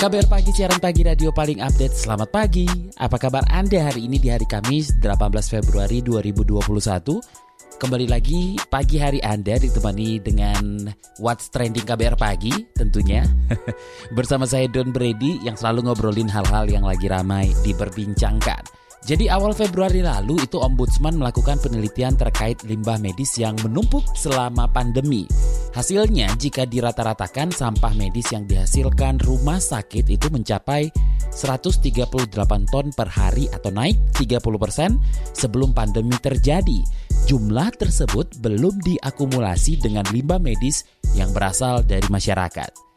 KBR Pagi, siaran pagi radio paling update. Selamat pagi. Apa kabar Anda hari ini di hari Kamis 18 Februari 2021? Kembali lagi pagi hari Anda ditemani dengan What's Trending KBR Pagi tentunya. Bersama saya Don Brady yang selalu ngobrolin hal-hal yang lagi ramai diperbincangkan. Jadi awal Februari lalu itu Ombudsman melakukan penelitian terkait limbah medis yang menumpuk selama pandemi. Hasilnya jika dirata-ratakan sampah medis yang dihasilkan rumah sakit itu mencapai 138 ton per hari atau naik 30% sebelum pandemi terjadi. Jumlah tersebut belum diakumulasi dengan limbah medis yang berasal dari masyarakat.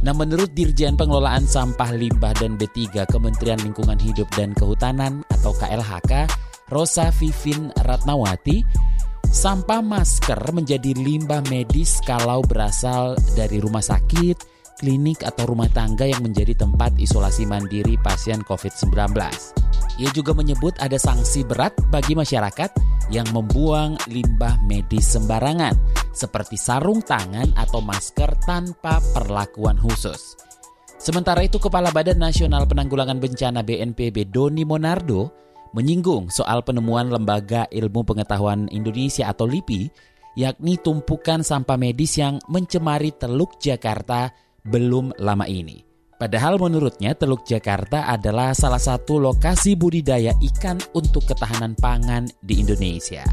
Nah, menurut Dirjen Pengelolaan Sampah Limbah dan B3 Kementerian Lingkungan Hidup dan Kehutanan atau KLHK, Rosa Vivin Ratnawati, sampah masker menjadi limbah medis kalau berasal dari rumah sakit, klinik atau rumah tangga yang menjadi tempat isolasi mandiri pasien COVID-19. Ia juga menyebut ada sanksi berat bagi masyarakat yang membuang limbah medis sembarangan, seperti sarung tangan atau masker tanpa perlakuan khusus. Sementara itu, Kepala Badan Nasional Penanggulangan Bencana BNPB Doni Monardo menyinggung soal penemuan Lembaga Ilmu Pengetahuan Indonesia atau LIPI, yakni tumpukan sampah medis yang mencemari Teluk Jakarta belum lama ini. Padahal menurutnya Teluk Jakarta adalah salah satu lokasi budidaya ikan untuk ketahanan pangan di Indonesia.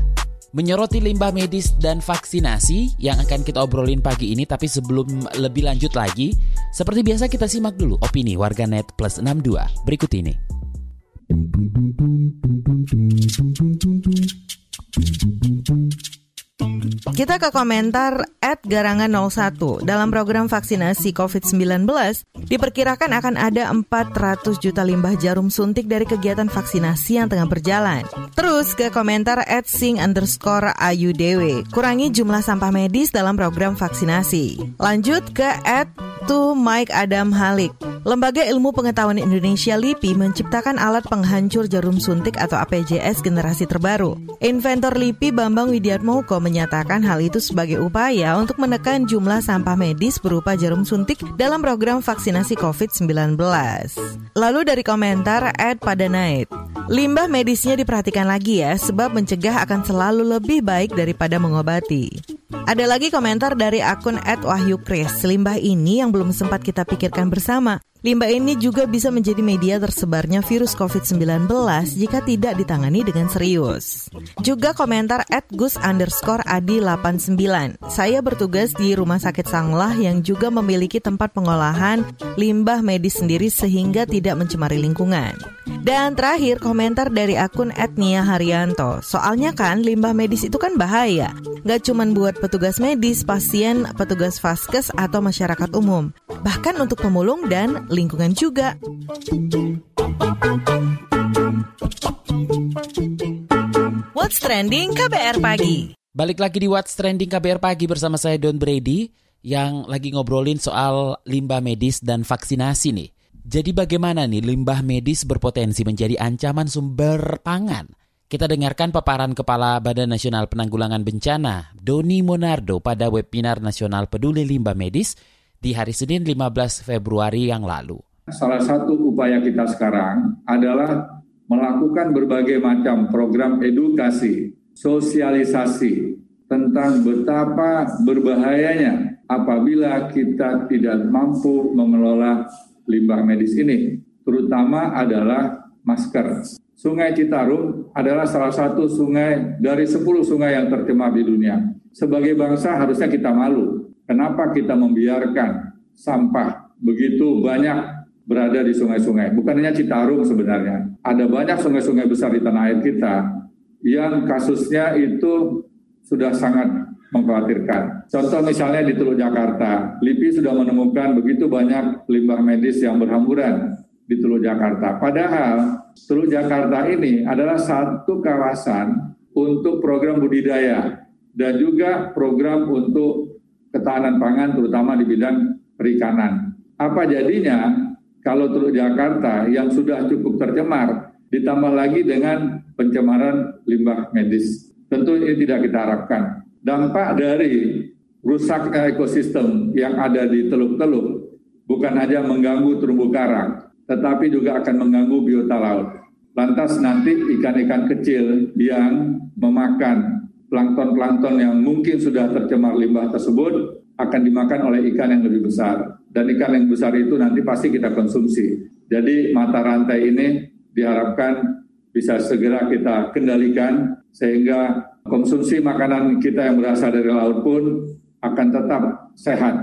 Menyoroti limbah medis dan vaksinasi yang akan kita obrolin pagi ini tapi sebelum lebih lanjut lagi, seperti biasa kita simak dulu opini warganet plus 62 berikut ini. tum, tum, tum, tum, tum, tum. Kita ke komentar at garangan 01. Dalam program vaksinasi COVID-19, diperkirakan akan ada 400 juta limbah jarum suntik dari kegiatan vaksinasi yang tengah berjalan. Terus ke komentar at sing underscore ayudewe. Kurangi jumlah sampah medis dalam program vaksinasi. Lanjut ke at to Mike Adam Halik. Lembaga Ilmu Pengetahuan Indonesia LIPI menciptakan alat penghancur jarum suntik atau APJS generasi terbaru. Inventor LIPI Bambang Widiatmoko menyatakan hal itu sebagai upaya untuk menekan jumlah sampah medis berupa jarum suntik dalam program vaksinasi COVID-19. Lalu dari komentar Ed pada Night, limbah medisnya diperhatikan lagi ya sebab mencegah akan selalu lebih baik daripada mengobati. Ada lagi komentar dari akun @wahyu_kris. Limbah ini yang belum sempat kita pikirkan bersama. Limbah ini juga bisa menjadi media tersebarnya virus COVID-19 jika tidak ditangani dengan serius. Juga komentar at gus underscore adi 89. Saya bertugas di Rumah Sakit Sanglah yang juga memiliki tempat pengolahan limbah medis sendiri sehingga tidak mencemari lingkungan. Dan terakhir komentar dari akun Etnia Haryanto. Soalnya kan limbah medis itu kan bahaya. Gak cuma buat petugas medis, pasien, petugas vaskes, atau masyarakat umum. Bahkan untuk pemulung dan lingkungan juga. What's Trending KBR Pagi Balik lagi di What's Trending KBR Pagi bersama saya Don Brady yang lagi ngobrolin soal limbah medis dan vaksinasi nih. Jadi bagaimana nih limbah medis berpotensi menjadi ancaman sumber pangan? Kita dengarkan paparan Kepala Badan Nasional Penanggulangan Bencana, Doni Monardo pada webinar nasional peduli limbah medis di hari Senin 15 Februari yang lalu. Salah satu upaya kita sekarang adalah melakukan berbagai macam program edukasi, sosialisasi tentang betapa berbahayanya apabila kita tidak mampu mengelola limbah medis ini, terutama adalah masker. Sungai Citarum adalah salah satu sungai dari 10 sungai yang tercemar di dunia. Sebagai bangsa harusnya kita malu Kenapa kita membiarkan sampah begitu banyak berada di sungai-sungai? Bukan hanya Citarum sebenarnya. Ada banyak sungai-sungai besar di tanah air kita yang kasusnya itu sudah sangat mengkhawatirkan. Contoh misalnya di Teluk Jakarta, LIPI sudah menemukan begitu banyak limbah medis yang berhamburan di Teluk Jakarta. Padahal Teluk Jakarta ini adalah satu kawasan untuk program budidaya dan juga program untuk ketahanan pangan terutama di bidang perikanan. Apa jadinya kalau Teluk Jakarta yang sudah cukup tercemar ditambah lagi dengan pencemaran limbah medis. Tentu ini tidak kita harapkan. Dampak dari rusak ekosistem yang ada di teluk-teluk bukan hanya mengganggu terumbu karang, tetapi juga akan mengganggu biota laut. Lantas nanti ikan-ikan kecil yang memakan plankton-plankton yang mungkin sudah tercemar limbah tersebut akan dimakan oleh ikan yang lebih besar. Dan ikan yang besar itu nanti pasti kita konsumsi. Jadi mata rantai ini diharapkan bisa segera kita kendalikan sehingga konsumsi makanan kita yang berasal dari laut pun akan tetap sehat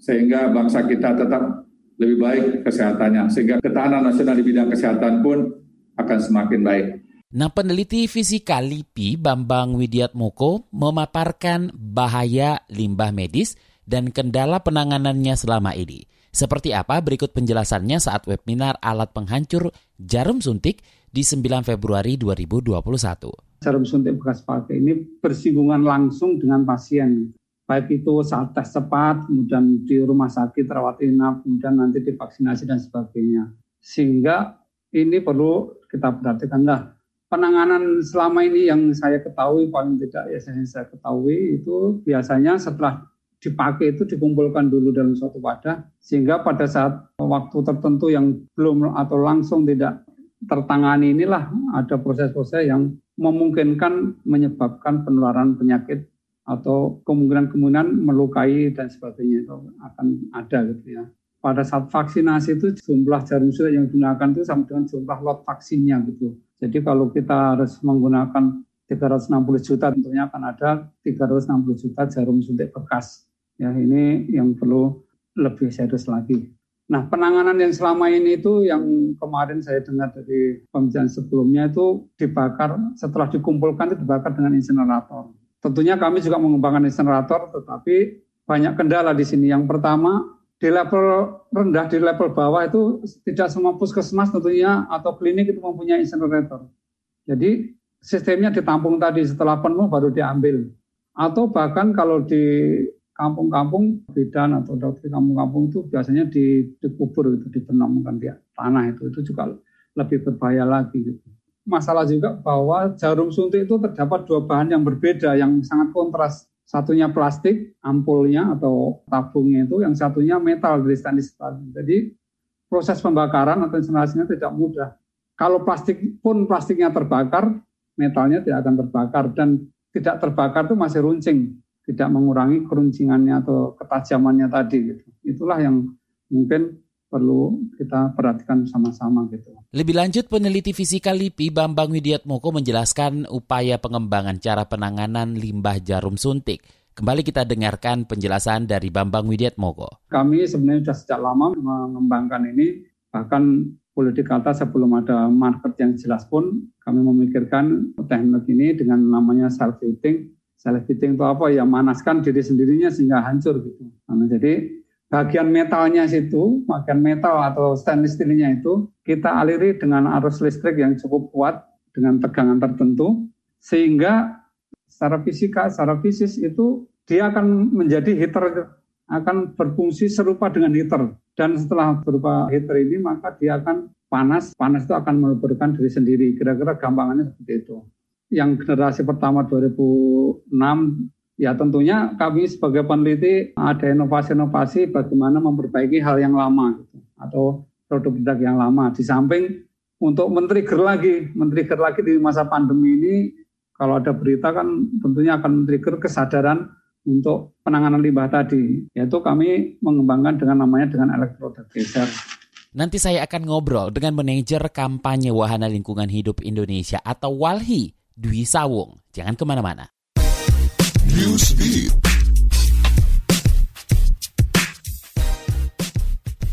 sehingga bangsa kita tetap lebih baik kesehatannya sehingga ketahanan nasional di bidang kesehatan pun akan semakin baik. Nah, peneliti fisika LIPI Bambang Widiatmoko memaparkan bahaya limbah medis dan kendala penanganannya selama ini. Seperti apa berikut penjelasannya saat webinar alat penghancur jarum suntik di 9 Februari 2021. Jarum suntik bekas pakai ini bersinggungan langsung dengan pasien. Baik itu saat tes cepat, kemudian di rumah sakit, rawat inap, kemudian nanti divaksinasi dan sebagainya. Sehingga ini perlu kita perhatikan lah. Penanganan selama ini yang saya ketahui, paling tidak ya saya ketahui itu biasanya setelah dipakai itu dikumpulkan dulu dalam suatu wadah sehingga pada saat waktu tertentu yang belum atau langsung tidak tertangani inilah ada proses-proses yang memungkinkan menyebabkan penularan penyakit atau kemungkinan-kemungkinan melukai dan sebagainya itu akan ada gitu ya. Pada saat vaksinasi itu jumlah jarum suntik yang digunakan itu sama dengan jumlah lot vaksinnya gitu. Jadi kalau kita harus menggunakan 360 juta tentunya akan ada 360 juta jarum suntik bekas Ya, ini yang perlu lebih serius lagi. Nah, penanganan yang selama ini itu yang kemarin saya dengar dari pembicaraan sebelumnya itu dibakar, setelah dikumpulkan itu dibakar dengan insinerator. Tentunya kami juga mengembangkan insinerator, tetapi banyak kendala di sini. Yang pertama, di level rendah, di level bawah itu tidak semua puskesmas tentunya atau klinik itu mempunyai insinerator. Jadi sistemnya ditampung tadi, setelah penuh baru diambil. Atau bahkan kalau di kampung-kampung bidan atau dokter kampung-kampung itu biasanya di, dikubur itu dibenamkan di tanah itu itu juga lebih berbahaya lagi gitu. Masalah juga bahwa jarum suntik itu terdapat dua bahan yang berbeda yang sangat kontras. Satunya plastik ampulnya atau tabungnya itu, yang satunya metal dari stainless steel. Jadi proses pembakaran atau instalasinya tidak mudah. Kalau plastik pun plastiknya terbakar, metalnya tidak akan terbakar dan tidak terbakar itu masih runcing tidak mengurangi keruncingannya atau ketajamannya tadi gitu. Itulah yang mungkin perlu kita perhatikan sama-sama gitu. Lebih lanjut peneliti fisika LIPI Bambang Widiatmoko menjelaskan upaya pengembangan cara penanganan limbah jarum suntik. Kembali kita dengarkan penjelasan dari Bambang Widiatmoko. Kami sebenarnya sudah sejak lama mengembangkan ini, bahkan boleh dikata sebelum ada market yang jelas pun kami memikirkan teknologi ini dengan namanya self-heating self heating itu apa ya manaskan diri sendirinya sehingga hancur gitu. Nah, jadi bagian metalnya situ, bagian metal atau stainless steelnya itu kita aliri dengan arus listrik yang cukup kuat dengan tegangan tertentu sehingga secara fisika, secara fisis itu dia akan menjadi heater akan berfungsi serupa dengan heater dan setelah berupa heater ini maka dia akan panas, panas itu akan meleburkan diri sendiri. Kira-kira gampangannya seperti itu yang generasi pertama 2006 ya tentunya kami sebagai peneliti ada inovasi-inovasi bagaimana memperbaiki hal yang lama gitu, atau produk-produk yang lama di samping untuk men-trigger lagi men-trigger lagi di masa pandemi ini kalau ada berita kan tentunya akan men-trigger kesadaran untuk penanganan limbah tadi yaitu kami mengembangkan dengan namanya dengan elektroda laser Nanti saya akan ngobrol dengan manajer kampanye Wahana Lingkungan Hidup Indonesia atau WALHI Dwi Sawung. Jangan ke mana-mana. New speed.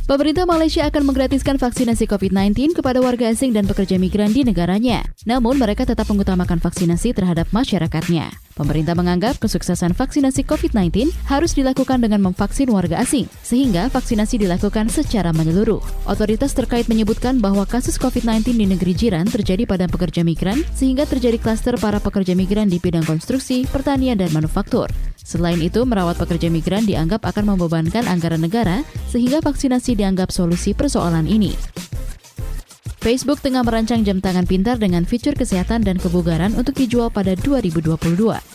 Pemerintah Malaysia akan menggratiskan vaksinasi COVID-19 kepada warga asing dan pekerja migran di negaranya. Namun mereka tetap mengutamakan vaksinasi terhadap masyarakatnya. Pemerintah menganggap kesuksesan vaksinasi COVID-19 harus dilakukan dengan memvaksin warga asing, sehingga vaksinasi dilakukan secara menyeluruh. Otoritas terkait menyebutkan bahwa kasus COVID-19 di negeri jiran terjadi pada pekerja migran, sehingga terjadi klaster para pekerja migran di bidang konstruksi, pertanian, dan manufaktur. Selain itu, merawat pekerja migran dianggap akan membebankan anggaran negara, sehingga vaksinasi dianggap solusi persoalan ini. Facebook tengah merancang jam tangan pintar dengan fitur kesehatan dan kebugaran untuk dijual pada 2022.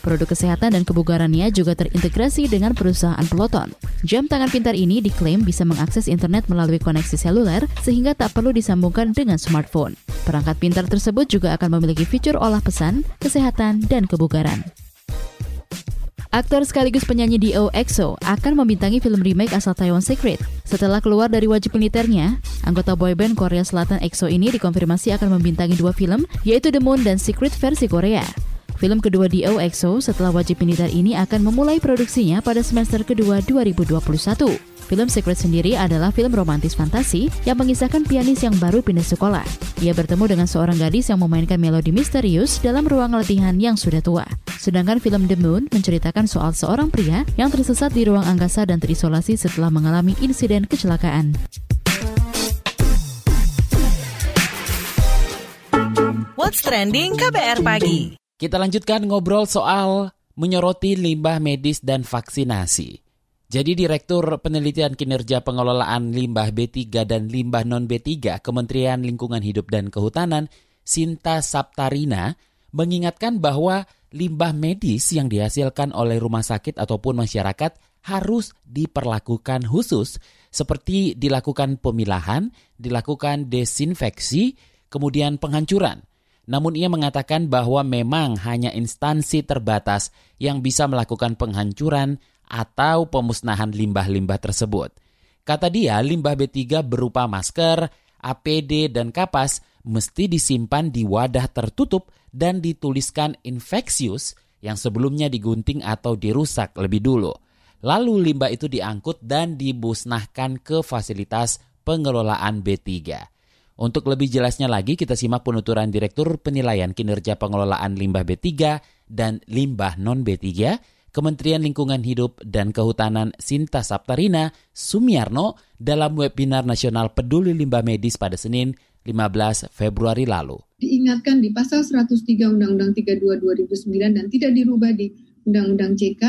Produk kesehatan dan kebugarannya juga terintegrasi dengan perusahaan peloton. Jam tangan pintar ini diklaim bisa mengakses internet melalui koneksi seluler sehingga tak perlu disambungkan dengan smartphone. Perangkat pintar tersebut juga akan memiliki fitur olah pesan, kesehatan, dan kebugaran. Aktor sekaligus penyanyi Dio EXO akan membintangi film remake asal Taiwan Secret. Setelah keluar dari wajib militernya, anggota boyband Korea Selatan EXO ini dikonfirmasi akan membintangi dua film, yaitu The Moon dan Secret versi Korea. Film kedua Dio EXO setelah wajib militer ini akan memulai produksinya pada semester kedua 2021. Film Secret sendiri adalah film romantis fantasi yang mengisahkan pianis yang baru pindah sekolah. Ia bertemu dengan seorang gadis yang memainkan melodi misterius dalam ruang latihan yang sudah tua. Sedangkan film The Moon menceritakan soal seorang pria yang tersesat di ruang angkasa dan terisolasi setelah mengalami insiden kecelakaan. What's trending KBR pagi? Kita lanjutkan ngobrol soal menyoroti limbah medis dan vaksinasi. Jadi Direktur Penelitian Kinerja Pengelolaan Limbah B3 dan Limbah Non-B3 Kementerian Lingkungan Hidup dan Kehutanan, Sinta Saptarina, mengingatkan bahwa limbah medis yang dihasilkan oleh rumah sakit ataupun masyarakat harus diperlakukan khusus seperti dilakukan pemilahan, dilakukan desinfeksi, kemudian penghancuran. Namun ia mengatakan bahwa memang hanya instansi terbatas yang bisa melakukan penghancuran atau pemusnahan limbah-limbah tersebut. Kata dia, limbah B3 berupa masker, APD, dan kapas mesti disimpan di wadah tertutup dan dituliskan infeksius yang sebelumnya digunting atau dirusak lebih dulu. Lalu limbah itu diangkut dan dibusnahkan ke fasilitas pengelolaan B3. Untuk lebih jelasnya lagi, kita simak penuturan Direktur Penilaian Kinerja Pengelolaan Limbah B3 dan Limbah Non-B3, Kementerian Lingkungan Hidup dan Kehutanan Sinta Saptarina Sumiarno dalam webinar nasional Peduli Limbah Medis pada Senin 15 Februari lalu. Diingatkan di pasal 103 Undang-Undang 32 2009 dan tidak dirubah di Undang-Undang CK,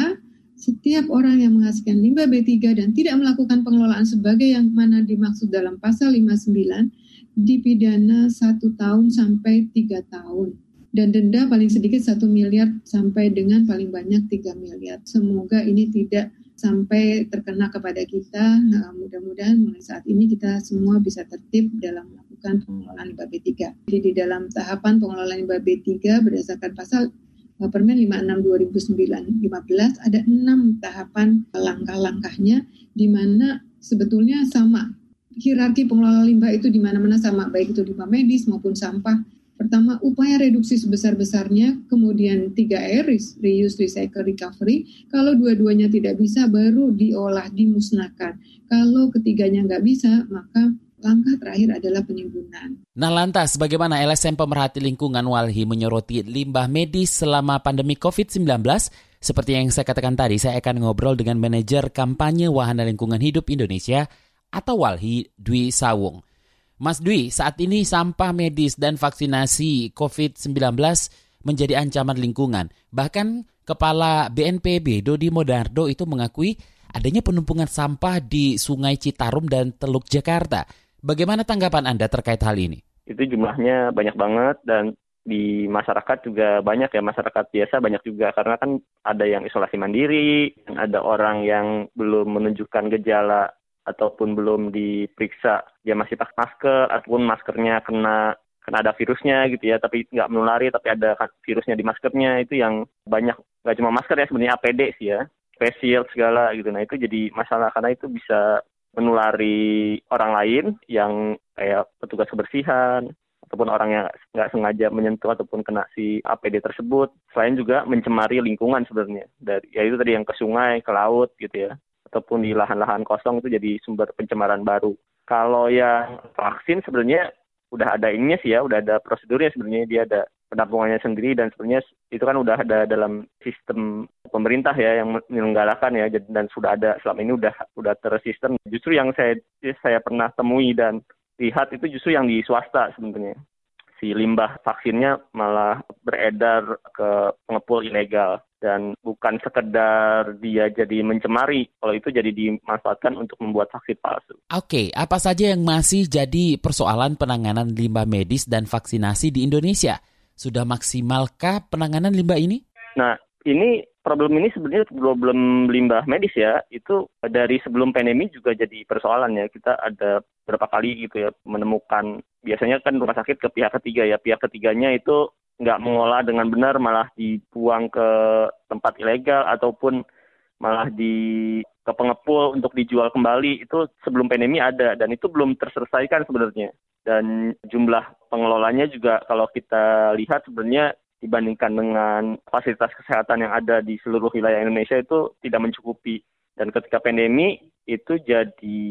setiap orang yang menghasilkan limbah B3 dan tidak melakukan pengelolaan sebagai yang mana dimaksud dalam pasal 59 dipidana satu tahun sampai tiga tahun dan denda paling sedikit satu miliar sampai dengan paling banyak tiga miliar. Semoga ini tidak sampai terkena kepada kita. Nah, mudah-mudahan mulai saat ini kita semua bisa tertib dalam melakukan pengelolaan limbah B3. Jadi di dalam tahapan pengelolaan limbah B3 berdasarkan pasal eh, Permen 56 2009 15 ada enam tahapan langkah-langkahnya di mana sebetulnya sama hierarki pengelola limbah itu di mana-mana sama baik itu limbah medis maupun sampah Pertama, upaya reduksi sebesar-besarnya, kemudian 3R, reuse, recycle, recovery. Kalau dua-duanya tidak bisa, baru diolah, dimusnahkan. Kalau ketiganya nggak bisa, maka langkah terakhir adalah penimbunan. Nah lantas, bagaimana LSM Pemerhati Lingkungan Walhi menyoroti limbah medis selama pandemi COVID-19? Seperti yang saya katakan tadi, saya akan ngobrol dengan manajer kampanye Wahana Lingkungan Hidup Indonesia atau Walhi Dwi Sawung. Mas Dwi, saat ini sampah medis dan vaksinasi COVID-19 menjadi ancaman lingkungan. Bahkan Kepala BNPB Dodi Modardo itu mengakui adanya penumpukan sampah di Sungai Citarum dan Teluk Jakarta. Bagaimana tanggapan Anda terkait hal ini? Itu jumlahnya banyak banget dan di masyarakat juga banyak ya masyarakat biasa banyak juga karena kan ada yang isolasi mandiri, ada orang yang belum menunjukkan gejala ataupun belum diperiksa dia masih pakai masker ataupun maskernya kena kena ada virusnya gitu ya tapi nggak menulari tapi ada virusnya di maskernya itu yang banyak nggak cuma masker ya sebenarnya APD sih ya face segala gitu nah itu jadi masalah karena itu bisa menulari orang lain yang kayak petugas kebersihan ataupun orang yang nggak sengaja menyentuh ataupun kena si APD tersebut. Selain juga mencemari lingkungan sebenarnya dari ya itu tadi yang ke sungai, ke laut gitu ya ataupun di lahan-lahan kosong itu jadi sumber pencemaran baru. Kalau yang vaksin sebenarnya udah ada ininya sih ya, udah ada prosedurnya sebenarnya dia ada penampungannya sendiri dan sebenarnya itu kan udah ada dalam sistem pemerintah ya yang menyelenggarakan ya dan sudah ada selama ini udah udah tersistem. Justru yang saya saya pernah temui dan lihat itu justru yang di swasta sebenarnya. Si limbah vaksinnya malah beredar ke pengepul ilegal dan bukan sekedar dia jadi mencemari, kalau itu jadi dimanfaatkan untuk membuat vaksin palsu. Oke, apa saja yang masih jadi persoalan penanganan limbah medis dan vaksinasi di Indonesia? Sudah maksimalkah penanganan limbah ini? Nah, ini problem ini sebenarnya problem limbah medis ya. Itu dari sebelum pandemi juga jadi persoalan ya. Kita ada berapa kali gitu ya menemukan biasanya kan rumah sakit ke pihak ketiga ya. Pihak ketiganya itu nggak mengolah dengan benar malah dibuang ke tempat ilegal ataupun malah di ke pengepul untuk dijual kembali. Itu sebelum pandemi ada dan itu belum terselesaikan sebenarnya. Dan jumlah pengelolanya juga kalau kita lihat sebenarnya dibandingkan dengan fasilitas kesehatan yang ada di seluruh wilayah Indonesia itu tidak mencukupi. Dan ketika pandemi itu jadi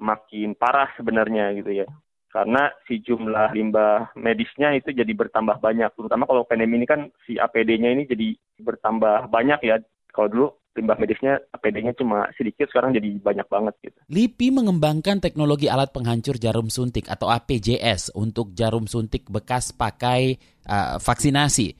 makin parah sebenarnya gitu ya karena si jumlah limbah medisnya itu jadi bertambah banyak terutama kalau pandemi ini kan si APD-nya ini jadi bertambah banyak ya kalau dulu limbah medisnya APD-nya cuma sedikit sekarang jadi banyak banget gitu. LIPI mengembangkan teknologi alat penghancur jarum suntik atau APJS untuk jarum suntik bekas pakai uh, vaksinasi.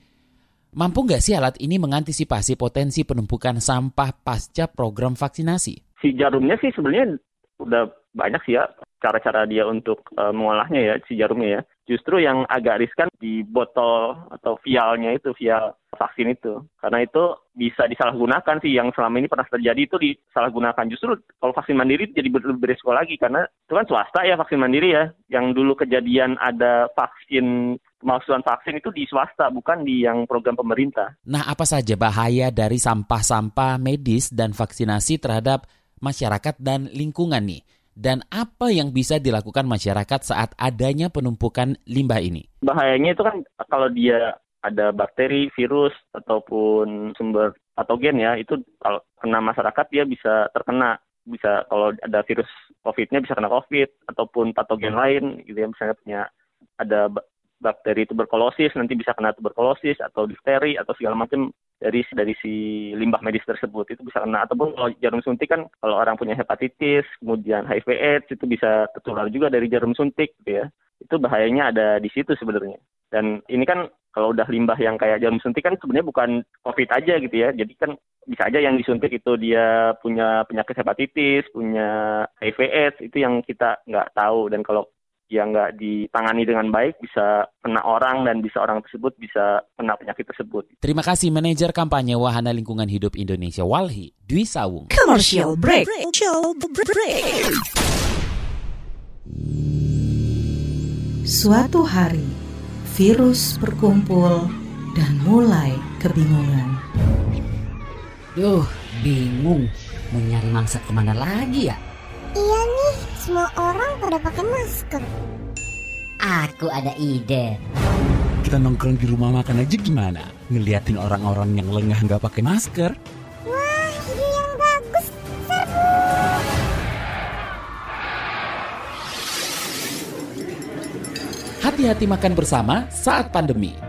Mampu nggak sih alat ini mengantisipasi potensi penumpukan sampah pasca program vaksinasi? Si jarumnya sih sebenarnya udah banyak sih ya cara-cara dia untuk uh, mengolahnya ya si jarumnya ya. Justru yang agak riskan di botol atau vialnya itu vial vaksin itu karena itu bisa disalahgunakan sih yang selama ini pernah terjadi itu disalahgunakan justru kalau vaksin mandiri jadi ber beresiko lagi karena itu kan swasta ya vaksin mandiri ya yang dulu kejadian ada vaksin pemalsuan vaksin itu di swasta bukan di yang program pemerintah. Nah apa saja bahaya dari sampah-sampah medis dan vaksinasi terhadap masyarakat dan lingkungan nih? Dan apa yang bisa dilakukan masyarakat saat adanya penumpukan limbah ini? Bahayanya itu kan kalau dia ada bakteri, virus ataupun sumber patogen ya, itu kalau kena masyarakat dia bisa terkena bisa kalau ada virus COVID-nya bisa kena COVID ataupun patogen lain gitu ya misalnya punya ada bakteri tuberkulosis nanti bisa kena tuberkulosis atau difteri atau segala macam dari dari si limbah medis tersebut. Itu bisa kena. Ataupun kalau jarum suntik kan kalau orang punya hepatitis kemudian HIV AIDS itu bisa tertular juga dari jarum suntik gitu ya. Itu bahayanya ada di situ sebenarnya. Dan ini kan kalau udah limbah yang kayak jarum suntik kan sebenarnya bukan COVID aja gitu ya. Jadi kan bisa aja yang disuntik itu dia punya penyakit hepatitis punya HIV AIDS itu yang kita nggak tahu. Dan kalau yang nggak ditangani dengan baik bisa kena orang dan bisa orang tersebut bisa kena penyakit tersebut. Terima kasih manajer kampanye Wahana Lingkungan Hidup Indonesia Walhi Dwi Sawung. Commercial break. Commercial break. Suatu hari virus berkumpul dan mulai kebingungan. Duh, bingung. Mau nyari mangsa ke mana lagi ya? Iya nih, semua orang pada pakai masker. Aku ada ide. Kita nongkrong di rumah makan aja gimana? Ngeliatin orang-orang yang lengah nggak pakai masker. Wah, ide yang bagus. Serbu. Hati-hati makan bersama saat pandemi.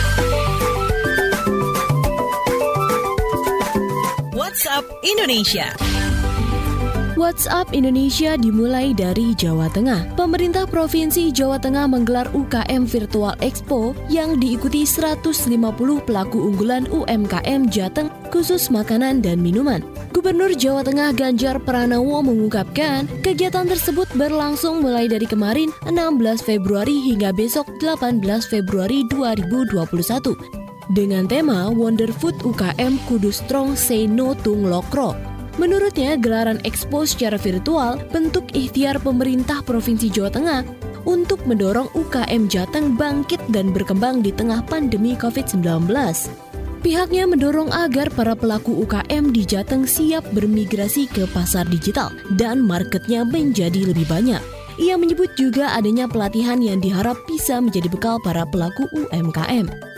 WhatsApp Indonesia. WhatsApp Indonesia dimulai dari Jawa Tengah. Pemerintah Provinsi Jawa Tengah menggelar UKM Virtual Expo yang diikuti 150 pelaku unggulan UMKM Jateng khusus makanan dan minuman. Gubernur Jawa Tengah Ganjar Pranowo mengungkapkan kegiatan tersebut berlangsung mulai dari kemarin 16 Februari hingga besok 18 Februari 2021 dengan tema Wonder Food UKM Kudu Strong Say No to Nglokro. Menurutnya, gelaran expo secara virtual bentuk ikhtiar pemerintah Provinsi Jawa Tengah untuk mendorong UKM Jateng bangkit dan berkembang di tengah pandemi COVID-19. Pihaknya mendorong agar para pelaku UKM di Jateng siap bermigrasi ke pasar digital dan marketnya menjadi lebih banyak. Ia menyebut juga adanya pelatihan yang diharap bisa menjadi bekal para pelaku UMKM.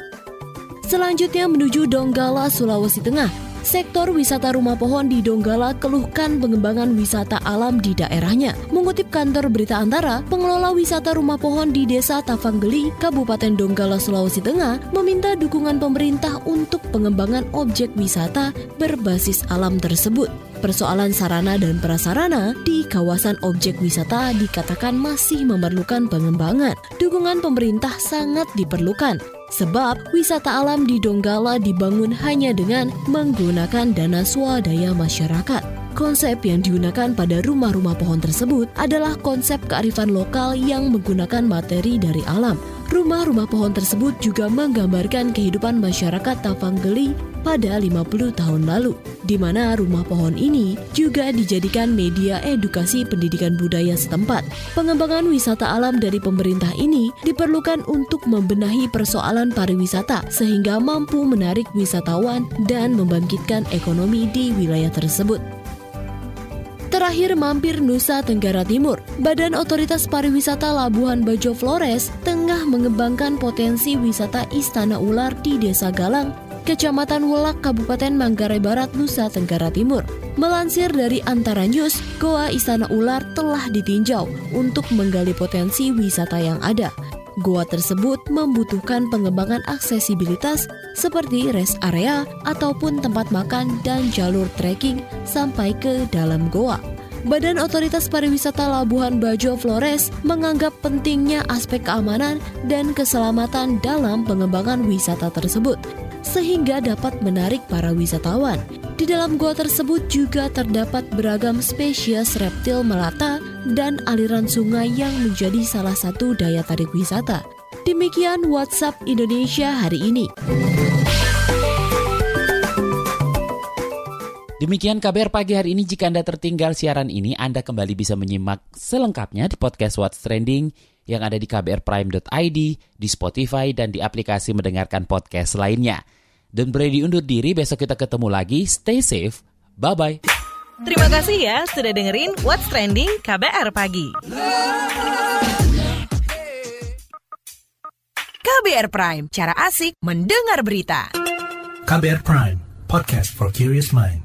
Selanjutnya menuju Donggala, Sulawesi Tengah. Sektor wisata rumah pohon di Donggala keluhkan pengembangan wisata alam di daerahnya. Mengutip kantor berita antara, pengelola wisata rumah pohon di Desa Tafanggeli, Kabupaten Donggala, Sulawesi Tengah, meminta dukungan pemerintah untuk pengembangan objek wisata berbasis alam tersebut. Persoalan sarana dan prasarana di kawasan objek wisata dikatakan masih memerlukan pengembangan. Dukungan pemerintah sangat diperlukan Sebab wisata alam di Donggala dibangun hanya dengan menggunakan dana swadaya masyarakat. Konsep yang digunakan pada rumah-rumah pohon tersebut adalah konsep kearifan lokal yang menggunakan materi dari alam. Rumah-rumah pohon tersebut juga menggambarkan kehidupan masyarakat Tapanggeli pada 50 tahun lalu, di mana rumah pohon ini juga dijadikan media edukasi pendidikan budaya setempat. Pengembangan wisata alam dari pemerintah ini diperlukan untuk membenahi persoalan pariwisata sehingga mampu menarik wisatawan dan membangkitkan ekonomi di wilayah tersebut. Terakhir mampir Nusa Tenggara Timur, Badan Otoritas Pariwisata Labuhan Bajo Flores tengah mengembangkan potensi wisata Istana Ular di Desa Galang Kecamatan Welak, Kabupaten Manggarai Barat, Nusa Tenggara Timur. Melansir dari Antara News, Goa Istana Ular telah ditinjau untuk menggali potensi wisata yang ada. Goa tersebut membutuhkan pengembangan aksesibilitas seperti rest area ataupun tempat makan dan jalur trekking sampai ke dalam goa. Badan Otoritas Pariwisata Labuhan Bajo Flores menganggap pentingnya aspek keamanan dan keselamatan dalam pengembangan wisata tersebut sehingga dapat menarik para wisatawan. Di dalam gua tersebut juga terdapat beragam spesies reptil melata dan aliran sungai yang menjadi salah satu daya tarik wisata. Demikian WhatsApp Indonesia hari ini. Demikian kabar pagi hari ini. Jika Anda tertinggal siaran ini, Anda kembali bisa menyimak selengkapnya di podcast What's Trending yang ada di kbrprime.id, di Spotify, dan di aplikasi mendengarkan podcast lainnya. Dan Brady undur diri, besok kita ketemu lagi. Stay safe. Bye-bye. Terima kasih ya sudah dengerin What's Trending KBR Pagi. KBR Prime, cara asik mendengar berita. KBR Prime, podcast for curious mind.